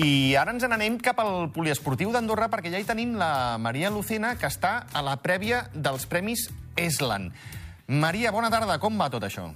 I ara ens n'anem cap al poliesportiu d'Andorra perquè ja hi tenim la Maria Lucena, que està a la prèvia dels Premis Eslan. Maria, bona tarda, com va tot això?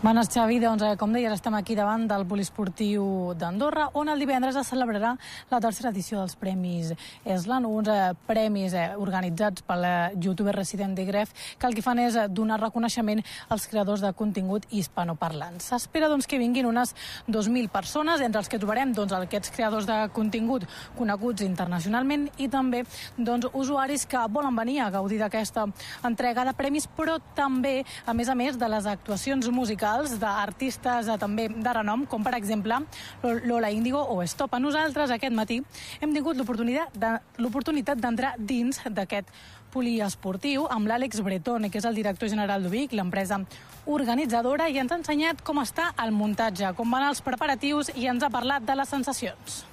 Bones, Xavi. Doncs, eh, com deies, estem aquí davant del poliesportiu d'Andorra, on el divendres es celebrarà la tercera edició dels Premis Eslan, uns eh, premis eh, organitzats pel eh, youtuber resident de Gref, que el que fan és eh, donar reconeixement als creadors de contingut hispanoparlants. S'espera doncs, que vinguin unes 2.000 persones, entre els que trobarem doncs, aquests creadors de contingut coneguts internacionalment i també doncs, usuaris que volen venir a gaudir d'aquesta entrega de premis, però també, a més a més, de les actuacions musicals musicals d'artistes eh, també de renom, com per exemple Lola Índigo o Stop. A nosaltres aquest matí hem tingut l'oportunitat d'entrar dins d'aquest poliesportiu amb l'Àlex Bretone, que és el director general d'Ubic, l'empresa organitzadora, i ens ha ensenyat com està el muntatge, com van els preparatius i ens ha parlat de les sensacions.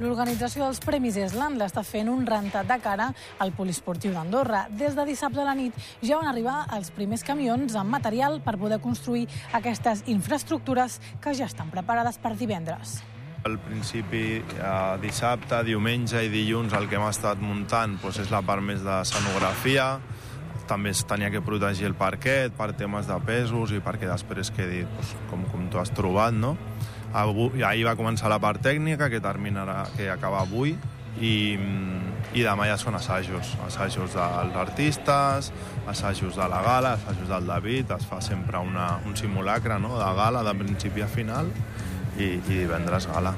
L'organització dels Premis Eslan l'està fent un rentat de cara al poliesportiu d'Andorra. Des de dissabte a la nit ja van arribar els primers camions amb material per poder construir aquestes infraestructures que ja estan preparades per divendres. Al principi, eh, dissabte, diumenge i dilluns el que hem estat muntant doncs, és la part més d'escenografia, també es tenia que protegir el parquet per temes de pesos i perquè després quedi doncs, com, com tu has trobat, no? Avui, ahir va començar la part tècnica, que terminarà, que acaba avui, i, i demà ja són assajos, assajos dels artistes, assajos de la gala, assajos del David, es fa sempre una, un simulacre no? de gala de principi a final i, i divendres gala.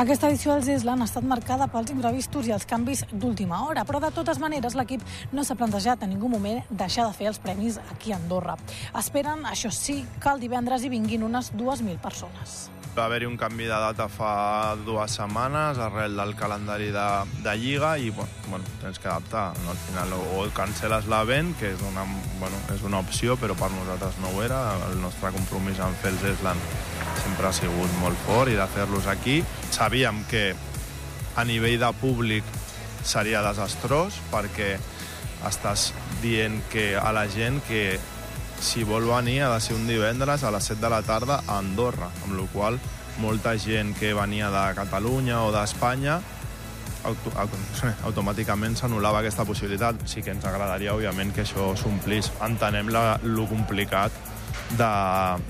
Aquesta edició dels Island ha estat marcada pels imprevistos i els canvis d'última hora, però de totes maneres l'equip no s'ha plantejat en ningú moment deixar de fer els premis aquí a Andorra. Esperen, això sí, que el divendres hi vinguin unes 2.000 persones. Va haver-hi un canvi de data fa dues setmanes arrel del calendari de, de Lliga i bueno, bueno, tens que adaptar. No? Al final o cancel·les l'event, que és una, bueno, és una opció, però per nosaltres no ho era. El nostre compromís amb fer els sempre ha sigut molt fort i de fer-los aquí. Sabíem que a nivell de públic seria desastrós perquè estàs dient que a la gent que si vol venir ha de ser un divendres a les 7 de la tarda a Andorra, amb la qual molta gent que venia de Catalunya o d'Espanya auto, automàticament s'anul·lava aquesta possibilitat. Sí que ens agradaria, òbviament, que això s'omplís. Entenem la, lo complicat de,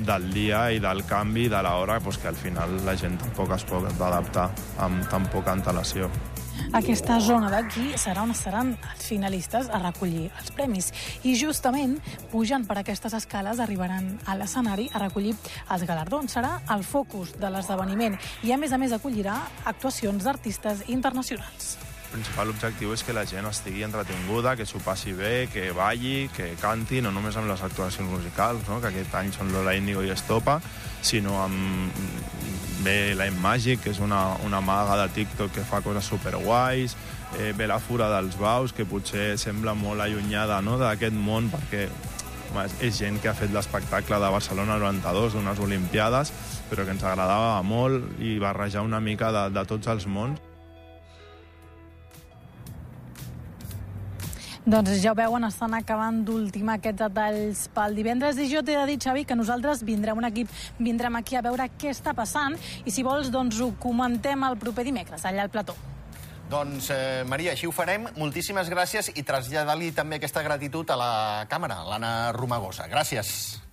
del dia i del canvi de l'hora, pues, que al final la gent tampoc es pot adaptar amb tan poca antelació. Aquesta zona d'aquí serà on seran els finalistes a recollir els premis. I justament, pujant per aquestes escales, arribaran a l'escenari a recollir els galardons. Serà el focus de l'esdeveniment i, a més a més, acollirà actuacions d'artistes internacionals principal objectiu és que la gent estigui entretinguda, que s'ho passi bé, que balli, que canti, no només amb les actuacions musicals, no? que aquest any són Lola Índigo i Estopa, sinó amb ve la Magic, que és una, una maga de TikTok que fa coses superguais, eh, ve la Fura dels Baus, que potser sembla molt allunyada no? d'aquest món, perquè és gent que ha fet l'espectacle de Barcelona 92, d'unes Olimpiades, però que ens agradava molt i barrejar una mica de, de tots els mons. Doncs ja ho veuen, estan acabant d'ultimar aquests detalls pel divendres i jo t'he de dir, Xavi, que nosaltres vindrem un equip, vindrem aquí a veure què està passant i si vols, doncs ho comentem el proper dimecres, allà al plató. Doncs, eh, Maria, així ho farem. Moltíssimes gràcies i traslladar-li també aquesta gratitud a la càmera, l'Anna Romagosa. Gràcies.